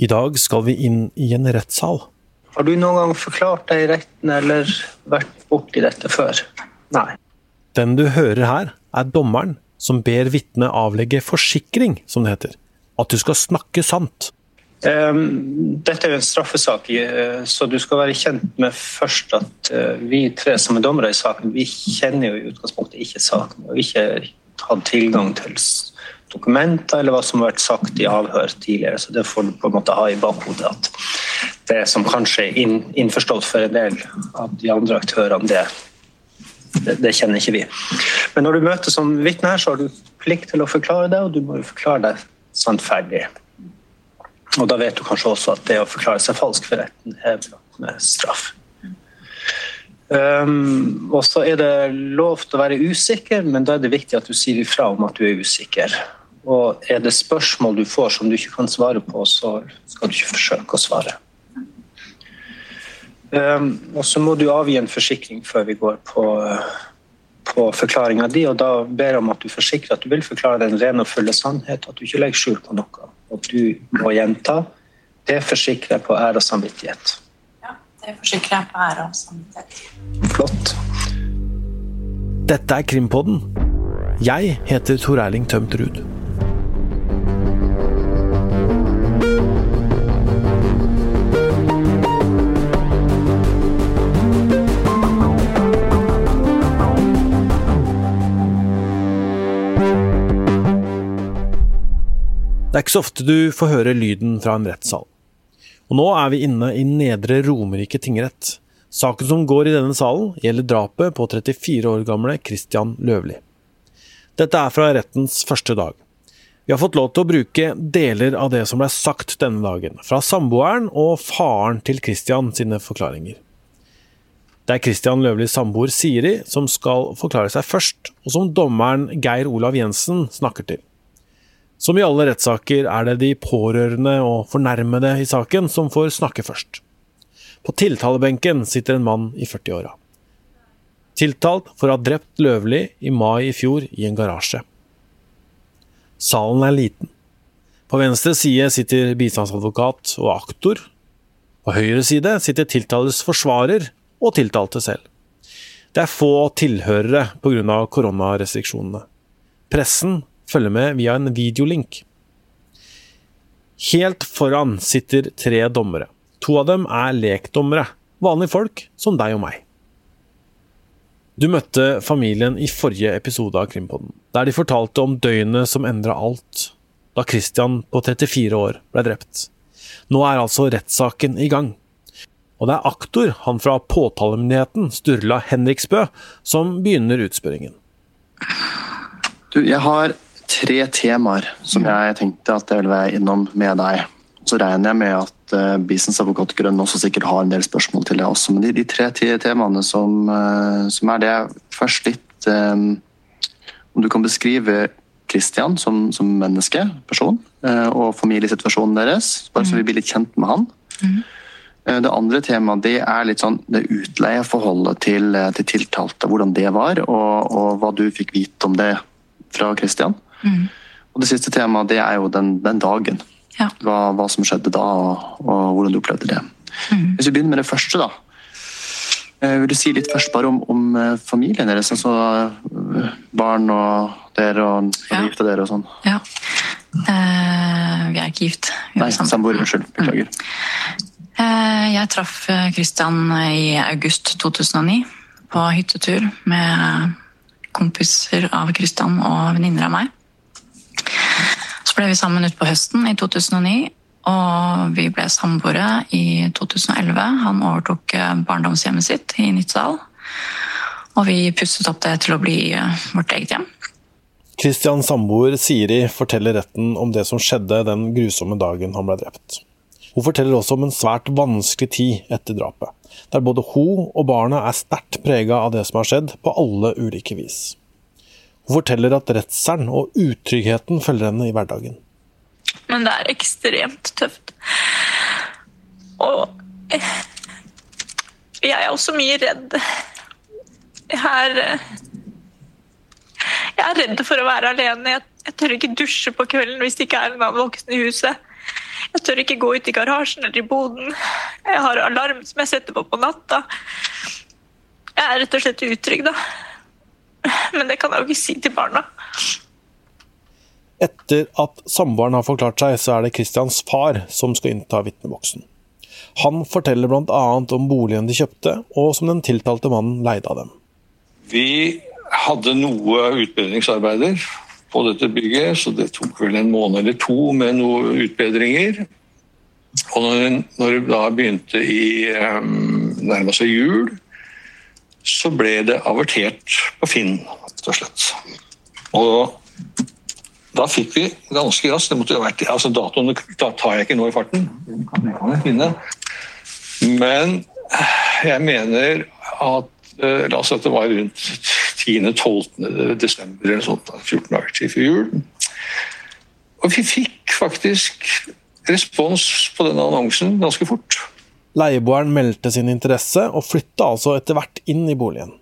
I dag skal vi inn i en rettssal. Har du noen gang forklart deg i retten eller vært borti dette før? Nei. Den du hører her, er dommeren som ber vitnet avlegge forsikring, som det heter. At du skal snakke sant. Um, dette er jo en straffesak, eh, så du skal være kjent med først at uh, vi tre som er dommere i saken, vi kjenner jo i utgangspunktet ikke saken. Og ikke hatt tilgang til dokumenter eller hva som har vært sagt i avhør tidligere. Så det får du på en måte ha i bakhodet at det som kanskje er inn, innforstått for en del av de andre aktørene, det, det, det, kjenner ikke vi. Men når du møter som vitne her, så har du plikt til å forklare det, og du må jo forklare deg sannferdig. Og da vet du kanskje også at det å forklare seg falsk for retten er med straff. Um, og så er det lov til å være usikker, men da er det viktig at du sier ifra om at du er usikker. Og er det spørsmål du får som du ikke kan svare på, så skal du ikke forsøke å svare. Um, og så må du avgi en forsikring før vi går på, på forklaringa di, og da ber jeg om at du forsikrer at du vil forklare den rene og fulle sannhet, at du ikke legger skjul på noe. Og du må gjenta. Det forsikrer jeg på ære og samvittighet. Ja, det forsikrer jeg på ære og samvittighet. Flott. Dette er Krimpodden. Jeg heter Tor Erling Tømt Ruud. Det er ikke så ofte du får høre lyden fra en rettssal. Og nå er vi inne i Nedre Romerike tingrett. Saken som går i denne salen, gjelder drapet på 34 år gamle Christian Løvli. Dette er fra rettens første dag. Vi har fått lov til å bruke deler av det som ble sagt denne dagen, fra samboeren og faren til Christian sine forklaringer. Det er Christian Løvlis samboer Siri som skal forklare seg først, og som dommeren Geir Olav Jensen snakker til. Som i alle rettssaker er det de pårørende og fornærmede i saken som får snakke først. På tiltalebenken sitter en mann i 40-åra. Tiltalt for å ha drept Løvli i mai i fjor i en garasje. Salen er liten. På venstre side sitter bistandsadvokat og aktor. På høyre side sitter tiltales forsvarer og tiltalte selv. Det er få tilhørere pga. koronarestriksjonene. Pressen følge med via en videolink. Helt foran sitter tre dommere. To av dem er lekdommere, vanlige folk som deg og meg. Du møtte familien i forrige episode av Krimpodden, der de fortalte om døgnet som endra alt, da Christian på 34 år ble drept. Nå er altså rettssaken i gang. Og det er aktor, han fra påtalemyndigheten, Sturla Henriksbø, som begynner utspørringen. Du, jeg har tre temaer som jeg tenkte at jeg ville være innom med deg. Så regner jeg med at uh, Advokat Grønn også sikkert har en del spørsmål til deg også. Men de, de tre temaene som, uh, som, er det Først litt um, Om du kan beskrive Kristian som, som, menneske, person, uh, og familiesituasjonen deres. Bare så vi blir litt kjent med han. Mm. Det andre temaet det er litt sånn det utleieforholdet til, til tiltalte. Hvordan det var, og, og, hva du fikk vite om det fra Kristian. Mm. Og Det siste temaet det er jo den, den dagen. Ja. Hva, hva, som skjedde da, og, og hvordan du opplevde det. Mm. Hvis vi begynner med det første, da. Eh, vil du si litt først bare om, om eh, familien deres? Altså eh, barn og dere og, og ja. dere og sånn. Ja. Uh, vi er ikke gift. Nei, samboer. Unnskyld. Beklager. Uh, jeg traff Christian i august 2009 på hyttetur med kompiser av Christian og venninner av meg. Så ble vi sammen utpå høsten i 2009, og vi ble samboere i 2011. Han overtok eh, barndomshjemmet sitt i Nittedal, og vi pusset opp det til å bli eh, vårt eget hjem. Kristians samboer Siri forteller retten om det som skjedde den grusomme dagen han ble drept. Hun forteller også om en svært vanskelig tid etter drapet, der både hun og barna er sterkt prega av det som har skjedd, på alle ulike vis. Hun forteller at redselen og utryggheten følger henne i hverdagen. Men det er ekstremt tøft. Og jeg er også mye redd. Jeg er Jeg er redd for å være alene. Jeg, jeg tør ikke dusje på kvelden hvis det ikke er en annen voksen i huset. Jeg tør ikke gå ut i garasjen eller i boden. Jeg har alarm som jeg setter på på natta. Jeg er rett og slett utrygg, da. Men det kan jeg jo ikke si til barna. Etter at samboeren har forklart seg, så er det Christians far som skal innta vitneboksen. Han forteller bl.a. om boligen de kjøpte, og som den tiltalte mannen leide av dem. Vi hadde noe utbedringsarbeider på dette bygget, så det tok vel en måned eller to med noen utbedringer. Og når, når det da begynte i um, nærma seg jul, så ble det avertert på Finn, rett og slett. Og da fikk vi ganske raskt det måtte jo ha vært, altså Datoene tar jeg ikke nå i farten, men jeg mener at Eh, la oss si at det var rundt 10.-12. desember eller sånt, 14 dager til jul. Og vi fikk faktisk respons på denne annonsen ganske fort. Leieboeren meldte sin interesse, og flytta altså etter hvert inn i boligen.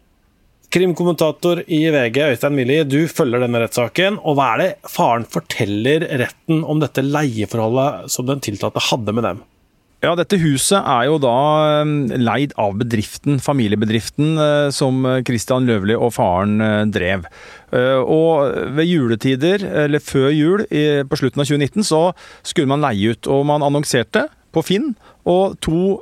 Krimkommentator i VG, Øystein Millie, du følger denne rettssaken. og Hva er det faren forteller retten om dette leieforholdet som den tiltalte hadde med dem? Ja, dette huset er jo da um, leid av bedriften, familiebedriften uh, som Christian Løvli og faren uh, drev. Uh, og ved juletider, eller før jul på slutten av 2019, så skulle man leie ut. Og man annonserte på Finn, og to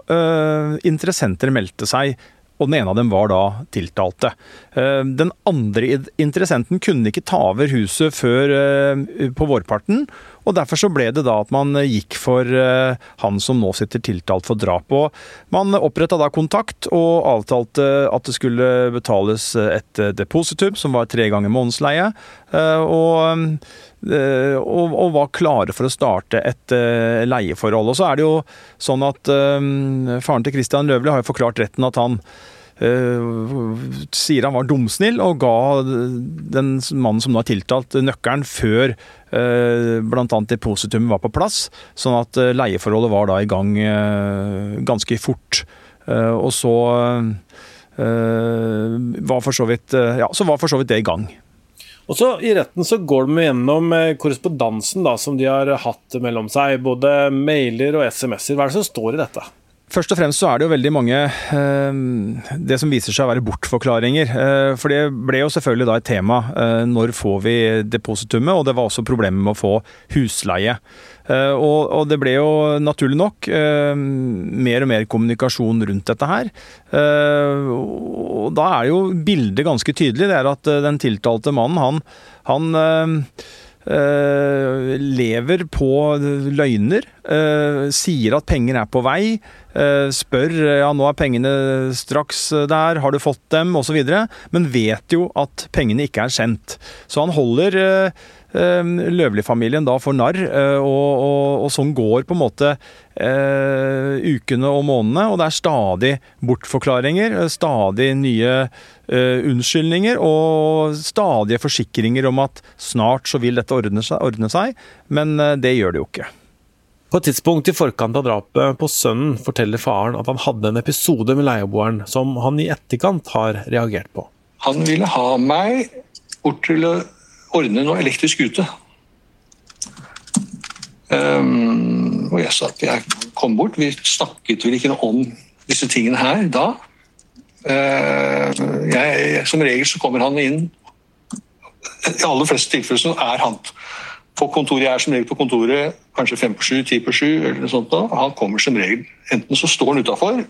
interessenter meldte seg og den ene av dem var da tiltalte. Den andre interessenten kunne ikke ta over huset før på vårparten, og Derfor så ble det da at man gikk for eh, han som nå sitter tiltalt for drap. Og man oppretta da kontakt og avtalte at det skulle betales et depositum, som var tre ganger månedsleie. Eh, og, eh, og, og, var klare for å starte et leieforhold. Og så er det jo sånn at faren til Christian Løvli har jo forklart retten at han sier han var dumsnill og ga den mannen som nå er tiltalt, nøkkelen før uh, bl.a. depositumet var på plass. Sånn at uh, leieforholdet var da i gang ganske fort. og så var for så vidt Ja, så var for så vidt det i gang. Og så I retten så går de gjennom korrespondansen da, som de har hatt mellom seg. Både mailer og SMS-er. Hva er det som står i dette? Først og fremst så er det jo veldig mange eh, det som viser seg å være bortforklaringer. Eh, for det ble jo selvfølgelig da et tema. Eh, når får vi depositumet? Og det var også problemet med å få husleie. Og, det ble jo naturlig nok mer og mer kommunikasjon rundt dette her. Og da er jo bildet ganske tydelig. Det er at den tiltalte mannen, han, han lever på løgner. Sier at penger er på vei. Uh, spør ja, nå er pengene straks der, har du fått dem, osv. Men vet jo at pengene ikke er sendt. Så han holder Løvli-familien da for narr, og, og, og, sånn går på en måte ukene og månedene. Og det er stadig bortforklaringer, stadig nye uh, unnskyldninger og stadige forsikringer om at snart så vil dette ordne seg, ordne seg men uh, det gjør det jo ikke. På et tidspunkt i forkant av drapet på sønnen forteller faren at han hadde en episode med leieboeren som han i etterkant har reagert på. Han ville ha meg bort til å ordne noe elektrisk ute. Um, og jeg sa at jeg kom bort. Vi snakket vel ikke noe om disse tingene her da. Uh, jeg, som regel så kommer han inn I aller fleste tilfeller så er han på kontoret. Er som regel på kontoret kanskje fem på sju, ti på sju. eller noe sånt. Da. Han kommer som regel Enten så står han utafor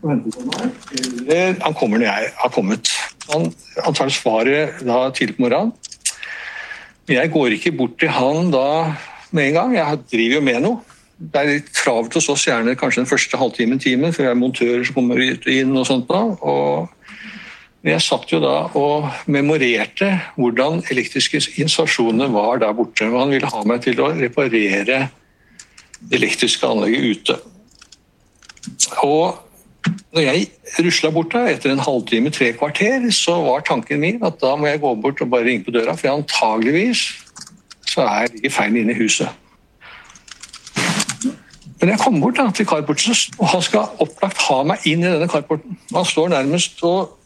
eller han kommer når jeg har kommet. Han, han tar svaret da tidlig på morgenen. Jeg går ikke bort til han da med en gang. Jeg driver jo med noe det er litt travelt hos oss, gjerne kanskje den første halvtimen, timen, for jeg er montører som kommer inn og sånt da. Og jeg satt jo da og memorerte hvordan elektriske installasjoner var der borte. og Han ville ha meg til å reparere det elektriske anlegget ute. Og når jeg rusla bort der etter en halvtime, tre kvarter, så var tanken min at da må jeg gå bort og bare ringe på døra, for antageligvis så er det feil inne i huset. Men jeg kom bort da, til carporten, og han skal opplagt ha meg inn i denne carporten. Han står nærmest, og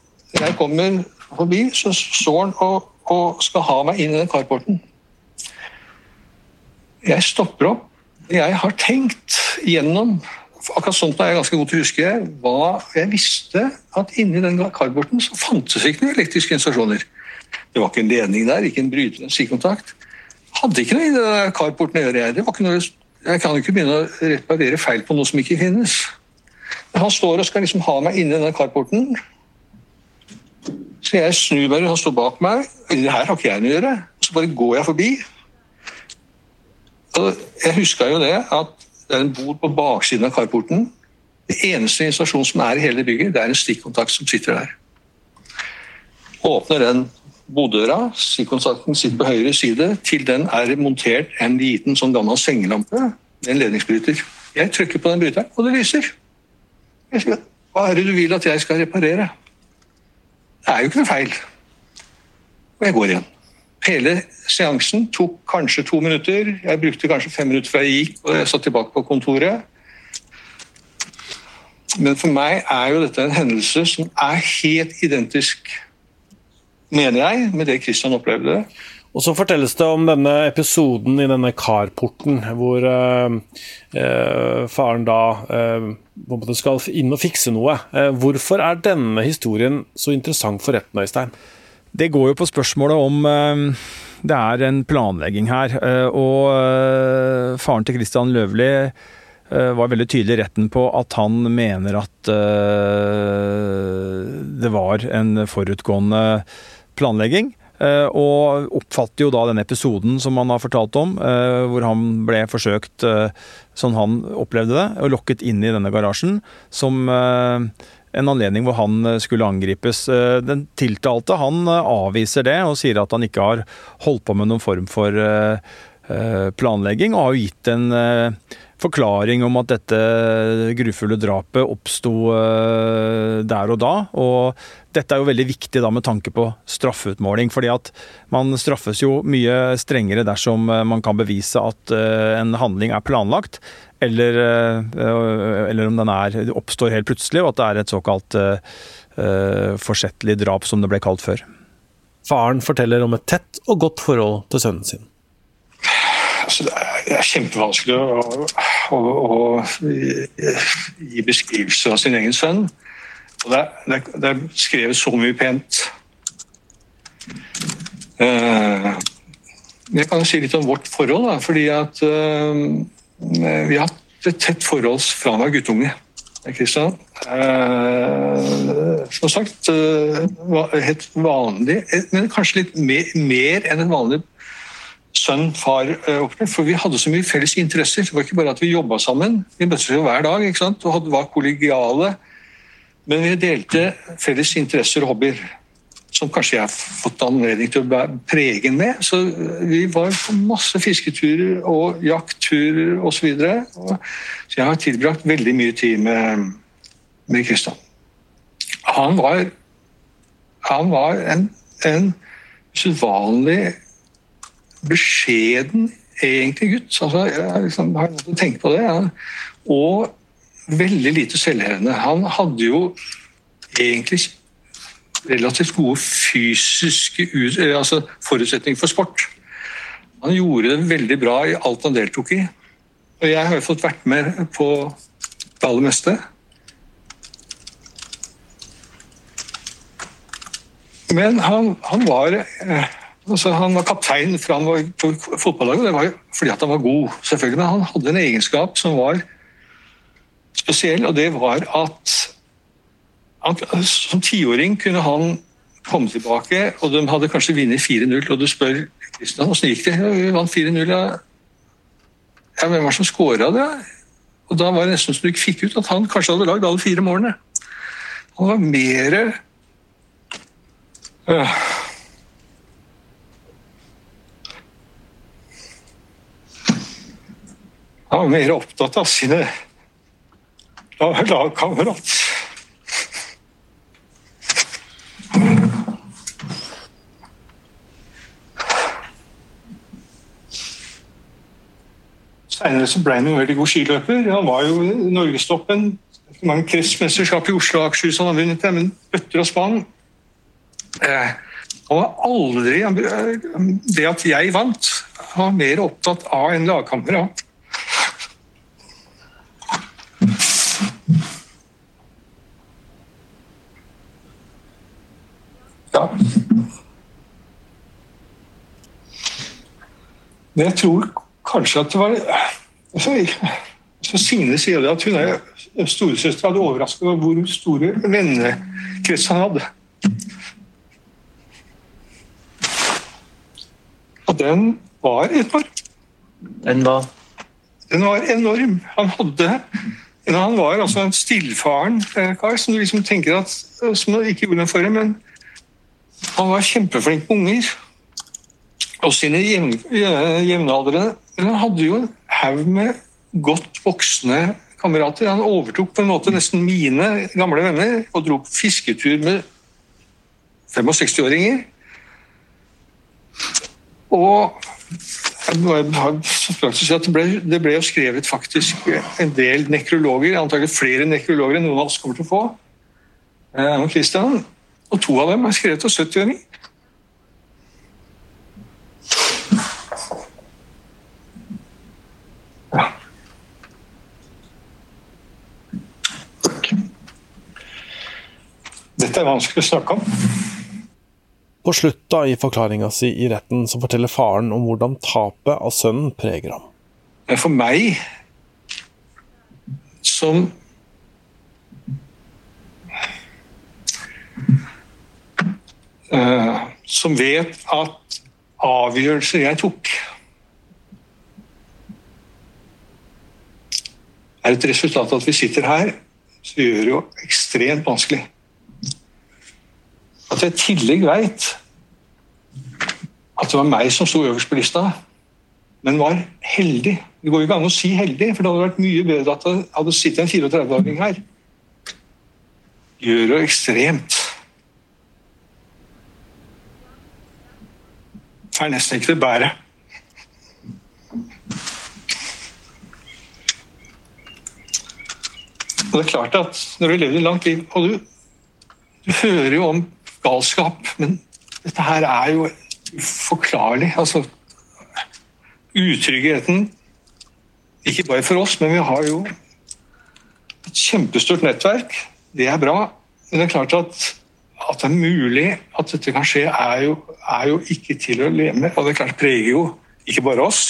jeg kommer forbi, så står han og, og skal ha meg inn i den carporten. Jeg stopper opp, Jeg har tenkt gjennom akkurat sånt er jeg ganske god til å huske, hva jeg visste at inni den carporten så fantes ikke noen elektriske installasjoner. Det var ikke en ledning der, ikke en bryter, en stikkontakt. Hadde ikke noe i den karporten å gjøre. Jeg. Jeg kan jo ikke begynne å reparere feil på noe som ikke finnes. Han står og skal liksom ha meg inni den karporten. Så jeg snur meg, han står bak meg. Det her har ikke jeg noe å gjøre. Så bare går jeg forbi. Og jeg huska jo det at det er en bod på baksiden av karporten. Det eneste installasjonen som er i hele bygget, det er en stikkontakt som sitter der. Åpner den bodøra, stikkontakten sitter på høyre side, til den er montert en liten sånn gammel sengelampe med en ledningsbryter. Jeg trykker på den bryteren, og det lyser. Jeg sier, Hva er det du vil at jeg skal reparere? Det er jo ikke noe feil. Og jeg går igjen. Hele seansen tok kanskje to minutter. Jeg brukte kanskje fem minutter før jeg gikk og jeg satt tilbake på kontoret. Men for meg er jo dette en hendelse som er helt identisk, mener jeg, med det Christian opplevde. Og så fortelles det om denne episoden i denne karporten, hvor eh, uh, faren da uh, skal inn og fikse noe. hvorfor er denne historien så interessant for retten, Øystein? Det går jo på spørsmålet om det er en planlegging her. Og faren til Christian Løvli var veldig tydelig i retten på at han mener at det var en forutgående planlegging. Uh, og oppfatter jo da den episoden som han har fortalt om, uh, hvor han ble forsøkt, uh, sånn han opplevde det, og lokket inn i denne garasjen, som en anledning hvor han skulle angripes. Den tiltalte han avviser det, og sier at han ikke har holdt på med noen form for planlegging, og har jo gitt en forklaring om at dette grufulle drapet oppsto der og da. Og dette er jo veldig viktig da med tanke på straffeutmåling. fordi at man straffes jo mye strengere dersom man kan bevise at en handling er planlagt, eller, eller om den er, oppstår helt plutselig, og at det er et såkalt uh, forsettlig drap, som det ble kalt før. Faren forteller om et tett og godt forhold til sønnen sin. Altså, det er kjempevanskelig å, å, å, gi beskrivelse av sin egen sønn. Og det, er, det er skrevet så mye pent. Uh, jeg kan si litt om vårt forhold. Da, fordi at uh, vi har hatt et tett forhold fra han var guttunge. Kristian. Eh, som sagt, helt vanlig, men kanskje litt mer, mer enn en vanlig sønn-far-opplevd. For vi hadde så mye felles interesser. Det var ikke bare at vi jobba sammen. Vi møttes jo hver dag ikke sant? og var kollegiale. Men vi delte felles interesser og hobbyer. Som kanskje jeg har fått anledning til å prege med. Så vi var på masse fisketurer og jaktturer osv. Så, videre. så jeg har tilbrakt veldig mye tid med, med Kristian. Han var, han var en, en usedvanlig beskjeden, egentlig gutt. Altså, jeg liksom, har tenkt på det. Ja. Og veldig lite selvhevende. Han hadde jo egentlig relativt gode fysiske altså forutsetninger for sport. Han gjorde det veldig bra i alt han deltok i. Og jeg har jo fått vært med på det aller meste. Men han, han var eh, Altså, han var kaptein fra han var på fotballaget. Det var fordi han var god, selvfølgelig. Men han hadde en egenskap som var spesiell, og det var at, at som tiåring kunne han komme tilbake, og de hadde kanskje vunnet 4-0, og du spør Kristian åssen gikk det? Ja, vi vant 4-0, ja. ja. Hvem var det som skåra det? Og da var det nesten som du ikke fikk ut at han kanskje hadde lagd alle fire målene. Han var mer øh, Han var mer opptatt av sine lagkamerater. Senere ble han en veldig god skiløper. Han var jo norgestoppen. Mange kretsmesterskap i Oslo og Akershus han har vunnet, men bøtter og spann. Eh, han var aldri Det at jeg vant, han var mer opptatt av en lagkamerat Men jeg tror kanskje at det var altså, så Signe sier det at hun er storesøster hadde overrasket over hvor store vennekrets han hadde. Og den var enorm. Den var Den var enorm. Han hadde Han var altså en stillfaren eh, kar som du liksom tenker at Som ikke gjorde noe for det, men han var kjempeflink med unger. Og sine jevn. Men han hadde jo en haug med godt voksne kamerater. Han overtok på en måte nesten mine gamle venner og dro på fisketur med 65-åringer. Og det ble, jo skrevet faktisk en del nekrologer, antagelig flere nekrologer enn noen av oss kommer til å få. Eh, og to av dem er skrevet av 70-åringer. Dette er vanskelig å snakke om. På slutta i forklaringa si i retten så forteller faren om hvordan tapet av sønnen preger ham. For meg som uh, Som vet at avgjørelser jeg tok, er et resultat av at vi sitter her, så gjør det jo ekstremt vanskelig. At jeg i tillegg veit at det var meg som sto øverst på lista, men var heldig. Det går jo ikke an å si heldig, for det hadde vært mye bedre at det hadde sittet en 34-åring her. Gjør det ekstremt. Det er nesten ikke det bære. Og det er klart at når du lever et langt liv og du, du hører jo om galskap, men dette her er jo uforklarlig. Altså utryggheten Ikke bare for oss, men vi har jo et kjempestort nettverk. Det er bra. Men det er klart at, at det er mulig at dette kan skje, er jo, er jo ikke til å leve med. Og det er klart preger jo ikke bare oss,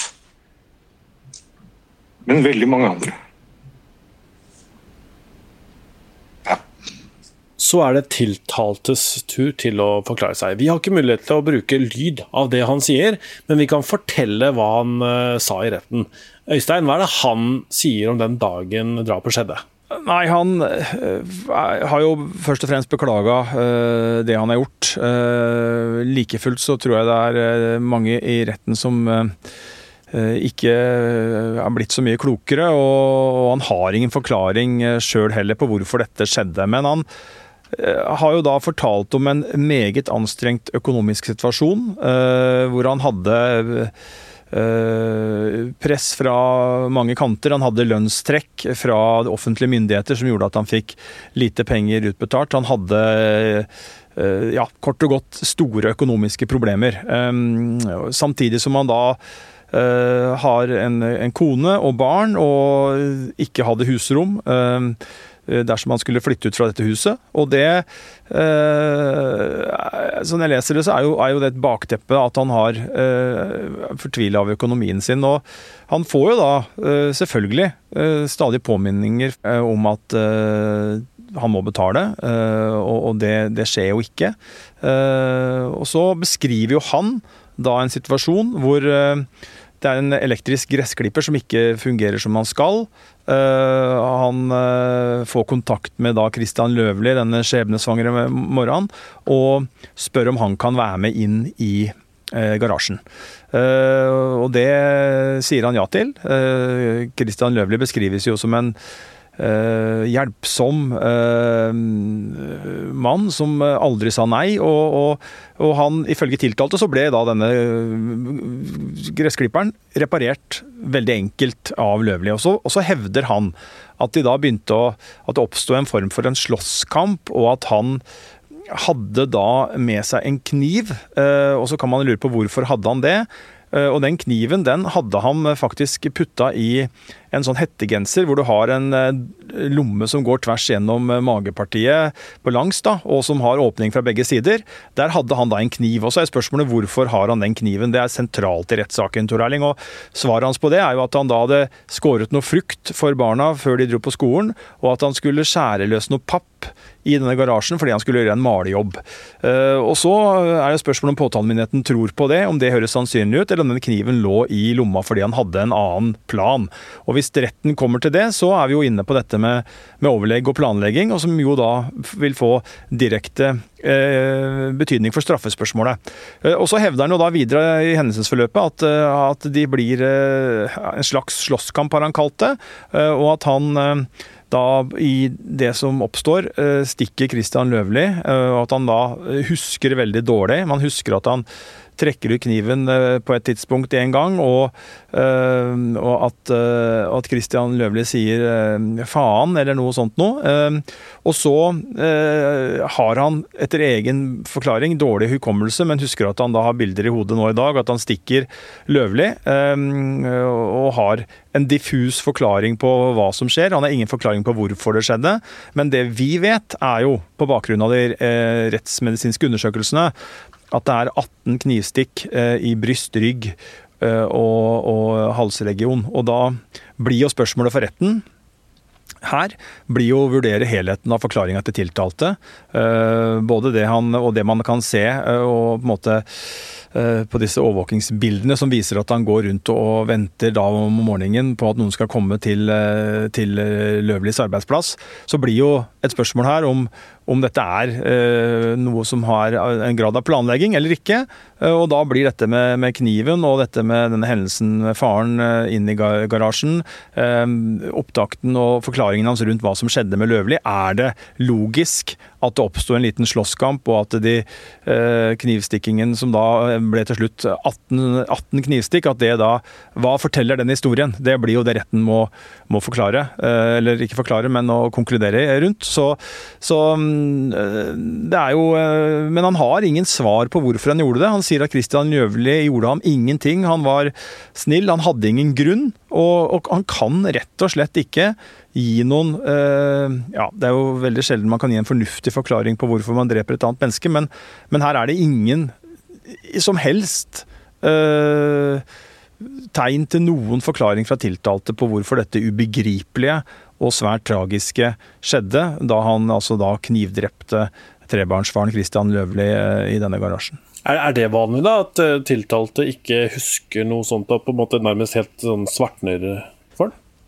men veldig mange andre. Så er det tiltaltes tur til å forklare seg. Vi har ikke mulighet til å bruke lyd av det han sier, men vi kan fortelle hva han uh, sa i retten. Øystein, hva er det han sier om den dagen drapet skjedde? Nei, han øh, har jo først og fremst beklaga øh, det han har gjort. Like fullt så tror jeg det er mange i retten som ikke er blitt så mye klokere, og, han har ingen forklaring sjøl heller på hvorfor dette skjedde. Men han har jo da fortalt om en meget anstrengt økonomisk situasjon, hvor han hadde Eh, press fra mange kanter. Han hadde lønnstrekk fra offentlige myndigheter som gjorde at han fikk lite penger utbetalt. Han hadde eh, ja, kort og godt store økonomiske problemer. Eh, samtidig som han da har en, kone og barn og ikke hadde husrom. Eh, dersom han skulle flytte ut fra dette huset. Og det eh, Sånn jeg leser det, så er jo, er jo det et bakteppe at han har eh, fortvila av økonomien sin. Og han får jo da eh, selvfølgelig eh, stadig påminninger eh, om at eh, han må betale, og det, det, skjer jo ikke. Og så beskriver jo han da en situasjon hvor det er en elektrisk gressklipper som ikke fungerer som han skal. Uh, han får kontakt med da Christian Løvli denne skjebnesvangre morgenen, og spør om han kan være med inn i uh, garasjen. og det sier han ja til. Christian Løvli beskrives jo som en Uh, hjelpsom uh, mann som aldri sa nei. Og, og, og, han, ifølge tiltalte, så ble da denne gressklipperen reparert veldig enkelt av Løvli. Og så, og så hevder han at de da begynte å At det oppsto en form for en slåsskamp, og at han hadde da med seg en kniv. Uh, og så kan man lure på hvorfor hadde han det. Og den kniven den hadde han faktisk putta i en sånn hettegenser hvor du har en lomme som går tvers gjennom magepartiet på langs, da, og som har åpning fra begge sider. Der hadde han da en kniv. Og så er spørsmålet hvorfor har han den kniven. Det er sentralt i rettssaken, Tor Erling. Og svaret hans på det er jo at han da hadde skåret noe frukt for barna før de dro på skolen, og at han skulle skjære løs noe papp i denne garasjen fordi han skulle gjøre en malejobb. Eh, og Så er det spørsmål om påtalemyndigheten tror på det, om det høres sannsynlig ut, eller om den kniven lå i lomma fordi han hadde en annen plan. Og Hvis retten kommer til det, så er vi jo inne på dette med, med overlegg og planlegging, og som jo da vil få direkte eh, betydning for straffespørsmålet. Eh, og Så hevder han jo da videre i hendelsesforløpet at, at de blir en slags slåsskamp, har han kalt det, og at han da i det som oppstår, eh, stikker Christian Løvli, eh, og at han da husker veldig dårlig. Man husker at han trekker ut kniven eh, på et tidspunkt en gang, og, og at, at Christian Løvli sier 'faen' eller noe sånt noe. Og så har han etter egen forklaring dårlig hukommelse, men husker at han da har bilder i hodet nå i dag, at han stikker Løvli, og har en diffus forklaring på hva som skjer. Han har ingen forklaring på hvorfor det skjedde. Men det vi vet, er jo, på bakgrunn av de eh, rettsmedisinske undersøkelsene, at det er 18 knivstikk eh, i bryst, rygg eh, og, og halsregion. Og da blir jo spørsmålet for retten her blir jo å vurdere helheten av forklaringa til tiltalte. Eh, både det han og det man kan se, og på en måte på disse overvåkingsbildene som viser at han går rundt og venter da om morgenen på at noen skal komme til, eh, til eh, Løvlis arbeidsplass, så blir jo et spørsmål her om, om dette er eh, noe som har en grad av planlegging eller ikke. Og da blir dette med, med kniven og dette med denne hendelsen med faren inn i garasjen, eh, opptakten og forklaringen hans rundt hva som skjedde med Løvli, er det logisk at det oppsto en liten slåsskamp, og at de eh, knivstikkingen som da ble til slutt 18, 18, knivstikk, at det da Hva forteller den historien? Det blir jo det retten må, må forklare. Eh, eller ikke forklare, men å konkludere rundt. Så, så mm, det er jo eh, Men han har ingen svar på hvorfor han gjorde det. Han sier at Christian Ljøvli gjorde ham ingenting. Han var snill, han hadde ingen grunn. Og, og han kan rett og slett ikke gi noen Ja, det er jo veldig sjelden man kan gi en fornuftig forklaring på hvorfor man dreper et annet menneske, men, men her er det ingen som helst øh, tegn til noen forklaring fra tiltalte på hvorfor dette ubegripelige og svært tragiske skjedde, da han altså da knivdrepte trebarnsfaren Christian Løvli øh, i denne garasjen. Er, det vanlig, da, at tiltalte ikke husker noe sånt og på en måte nærmest helt sånn svartner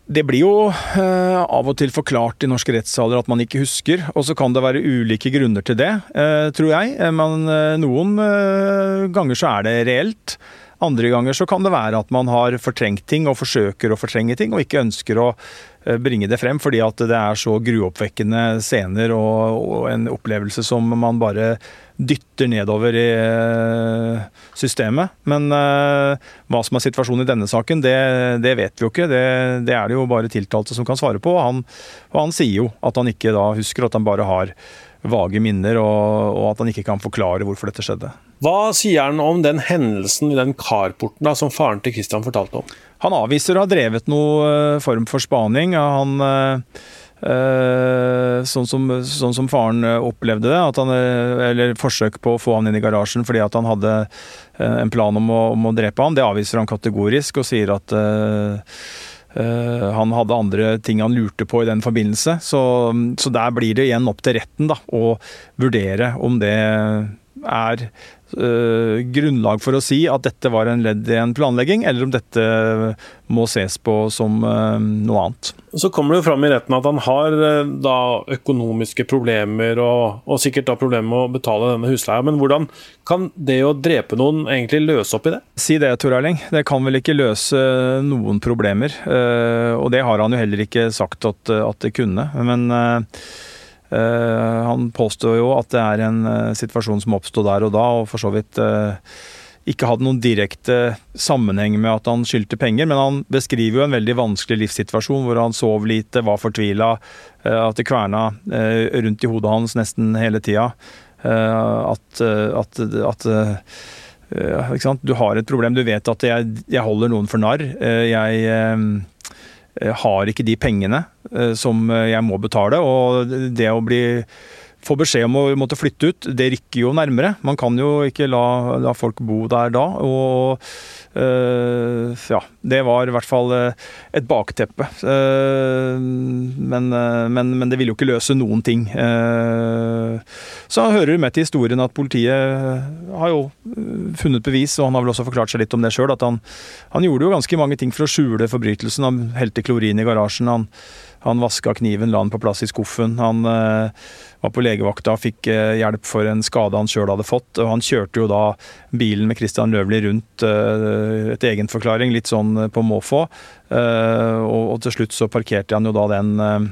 det? Blir jo eh, av og til forklart i norske rettssaler at man ikke husker, og så kan det være ulike grunner til det, eh, tror jeg. Eh, men eh, noen eh, ganger så er det reelt. Andre ganger så kan det være at man har fortrengt ting og forsøker å fortrenge ting, og ikke ønsker å eh, bringe det frem fordi at det er så gruoppvekkende scener og, og en opplevelse som man bare dytter nedover i eh, systemet. Men uh, hva som er situasjonen i denne saken, det, det vet vi jo ikke. Det, det, er det jo bare tiltalte som kan svare på. Og han, og han, sier jo at han ikke da husker, at han bare har vage minner, og, og at han ikke kan forklare hvorfor dette skjedde. Hva sier han om den hendelsen i den carporten da, som faren til Christian fortalte om? Han avviser å ha drevet noe uh, form for spaning. Han Eh, sånn som, sånn som, faren eh, opplevde det, han, eh, eller forsøk på å få han inn i garasjen fordi at han hadde en plan om å, om å drepe ham. Det avviser han kategorisk og sier at uh, han hadde andre ting han lurte på i den forbindelse. Så, så der blir det igjen opp til retten da, å vurdere om det er uh, grunnlag for å si at dette var en ledd i en planlegging, eller om dette må ses på som uh, noe annet. Så kommer det jo fram i retten at han har uh, da økonomiske problemer, og, og, sikkert da problemer med å betale denne husleia. Men hvordan kan det å drepe noen egentlig løse opp i det? Si det, Tor Erling. Det kan vel ikke løse noen problemer. og det har han jo heller ikke sagt at, at det kunne. Men Eh, han påstår jo at det er en eh, situasjon som oppsto der og da, og for så vidt eh, ikke hadde noen direkte sammenheng med at han skyldte penger, men han beskriver jo en veldig vanskelig livssituasjon hvor han sov lite, var fortvila, at det kverna rundt i hodet hans nesten hele tida. At, at, at Du har et problem, du vet at jeg, jeg holder noen for narr. Jeg har ikke de pengene som jeg må betale. Og det å bli få beskjed om å måtte flytte ut, det rykker jo nærmere. Man kan jo ikke la, la folk bo der da. Og ja, det var i hvert fall eh, et bakteppe. Uh, men, men, men, det ville jo ikke løse noen ting. Så hører det med til historien at politiet har jo funnet bevis, og han har vel også forklart seg litt om det sjøl, at han, han, gjorde jo ganske mange ting for å skjule forbrytelsen. Han helte klorin i garasjen. han han vaska kniven, la den på plass i skuffen. Han eh, var på legevakta og fikk eh, hjelp for en skade han sjøl hadde fått. og Han kjørte jo da bilen med Christian Løvli rundt eh, etter egenforklaring, litt sånn eh, på måfå. Eh, og, til slutt så parkerte han jo da den eh,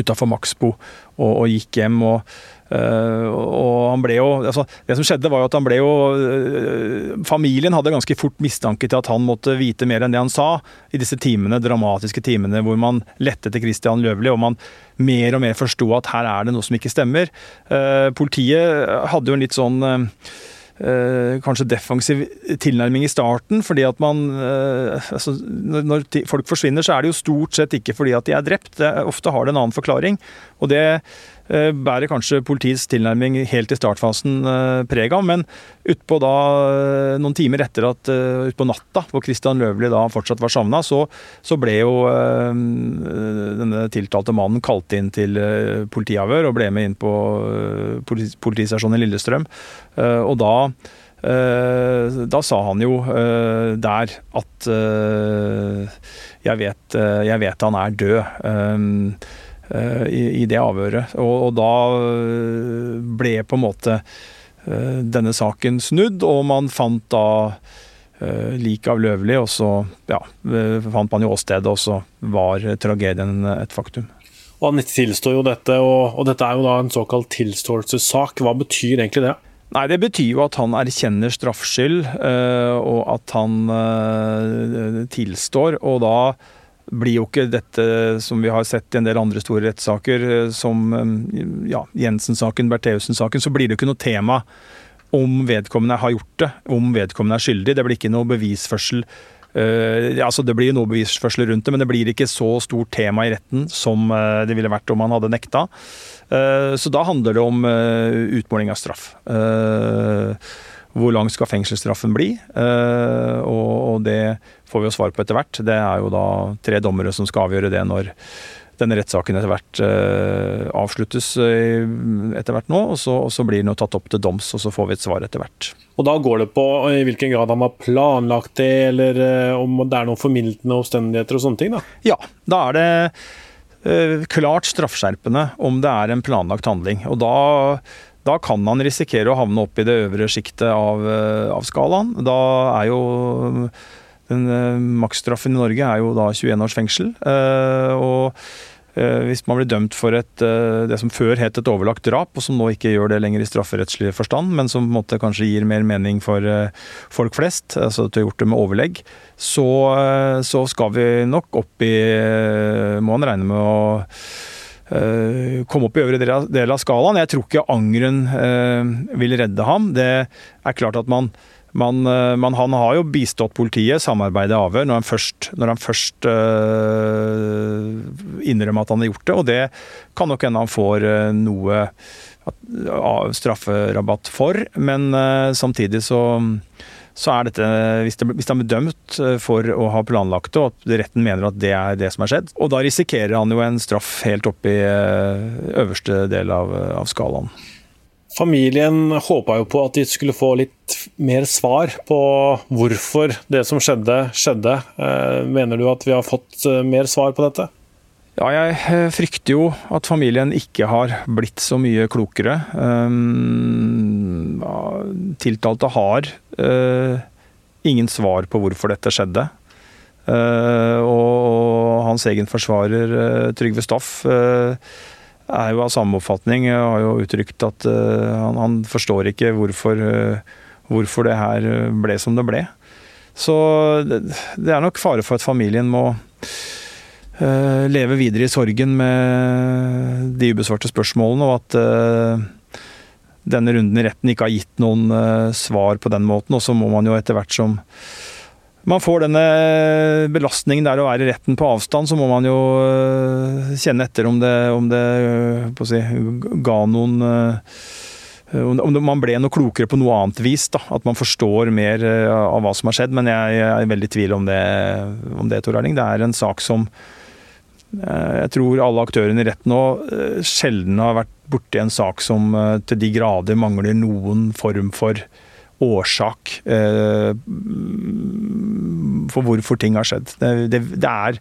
utafor Maxbo og, og, gikk hjem. og Uh, og han ble jo, altså Det som skjedde, var jo at han ble jo uh, Familien hadde ganske fort mistanke til at han måtte vite mer enn det han sa i disse timene, dramatiske timene hvor man lette til Christian Løvli, og man mer og mer forsto at her er det noe som ikke stemmer. Uh, politiet hadde jo en litt sånn kanskje defensiv tilnærming i starten. fordi at man uh, altså, Når folk forsvinner, så er det jo stort sett ikke fordi at de er drept. Ofte har det en annen forklaring. Og det Eh, bærer kanskje politiets tilnærming helt i startfasen eh, preg av. Men utpå da, eh, noen timer etter at utpå natta, hvor Christian Løvli da fortsatt var savna, så, så, ble jo denne tiltalte mannen kalt inn til politiavhør og ble med inn på politistasjonen i Lillestrøm. Og da da sa han jo der at jeg vet, jeg vet han er død. Eh, i, i, det avhøret. Og, og, da eh, ble på en måte eh, denne saken snudd, og man fant da liket av Løvli, og så ja, fant man jo åstedet, og så var tragedien et faktum. Og Han tilstår jo dette, og, og dette er jo da en såkalt tilståelsessak. Hva betyr egentlig det? Nei, Det betyr jo at han erkjenner straffskyld, og at han tilstår. Og da blir jo ikke dette som vi har sett i en del andre store rettssaker, eh, som eh, ja, Jensen-saken, Bertheussen-saken, så blir det ikke noe tema om vedkommende har gjort det, om vedkommende er skyldig. Det blir ikke noe bevisførsel. Uh, altså Det blir noe bevisførsel rundt det, men det blir ikke så stort tema i retten som uh, det ville vært om han hadde nekta. Uh, så da handler det om utmåling av straff. Hvor lang skal fengselsstraffen bli? og det får vi jo svar på etter hvert. Det er jo da tre dommere som skal avgjøre det når denne rettssaken etter hvert uh, avsluttes uh, etter hvert nå. Og så, og så blir den jo tatt opp til doms, og så får vi et svar etter hvert. Og Da går det på i hvilken grad han har planlagt det, eller om det er noen formildende omstendigheter og sånne ting? da? Ja, da er det klart straffskjerpende om det er en planlagt handling. Og da da kan han risikere å havne opp i det øvre sjiktet av, av skalaen. Da er jo den uh, Maksstraffen i Norge er jo da 21 års fengsel. Og hvis man blir dømt for et, det som før het et overlagt drap, og som nå ikke gjør det lenger i strafferettslig forstand, men som på en måte kanskje gir mer mening for folk flest, altså at du har gjort det med overlegg, så, så skal vi nok opp i Må han regne med å komme opp i øvre del av skalaen. Jeg tror ikke angeren vil redde ham. Det er klart at man man, eh, man, han har jo bistått politiet, samarbeidet avhør, når han først, når han først innrømmer at han har gjort det. Og det kan nok hende han får noe strafferabatt for. Men samtidig så, så er dette hvis, det, hvis han blir dømt for å ha planlagt det, og at retten mener at det er det som har skjedd, og da risikerer han jo en straff helt opp i øverste del av, av skalaen. Familien håpa jo på at de skulle få litt mer svar på hvorfor det som skjedde, skjedde. Eh, mener du at vi har fått eh, mer svar på dette? Ja, jeg eh, frykter jo at familien ikke har blitt så mye klokere. Tiltalte har ingen svar på hvorfor dette skjedde. Og hans egen forsvarer, Trygve Staff, er jo av samme oppfatning. Jeg har jo uttrykt at uh, han, han, forstår ikke hvorfor, uh, hvorfor, det her ble som det ble. Så det, det er nok fare for at familien må uh, leve videre i sorgen med de ubesvarte spørsmålene, og at denne runden i retten ikke har gitt noen svar på den måten. Og så må man jo etter hvert som man får denne belastningen der å være i retten på avstand, så må man jo øh, kjenne etter om det, om det å si, ga noen om man ble noe klokere på noe annet vis. da, At man forstår mer av hva som har skjedd. Men jeg er veldig i tvil om det, om det, Tor Erling. Det er en sak som jeg tror alle aktørene i retten nå sjelden har vært borti en sak som til de grader mangler noen form for årsak eh, for hvorfor ting har skjedd. Det, det er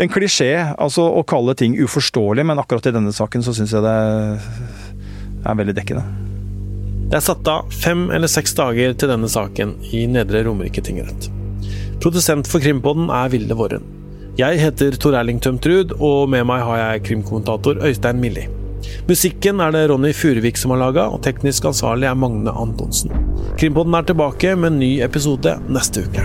en klisjé altså å kalle ting uforståelig, men akkurat i denne saken så syns jeg det er veldig dekkende. Det er satt av fem eller seks dager til denne saken i Nedre Romerike tingrett. Produsent for Krimpodden er Vilde Våren. Jeg heter Tor Erling Tømtrud, og med meg har jeg krimkommentator Øystein Milli. Musikken er det Ronny Furuvik som har laga, og teknisk ansvarlig er Magne Antonsen. Krimpodden er tilbake med en ny episode neste uke.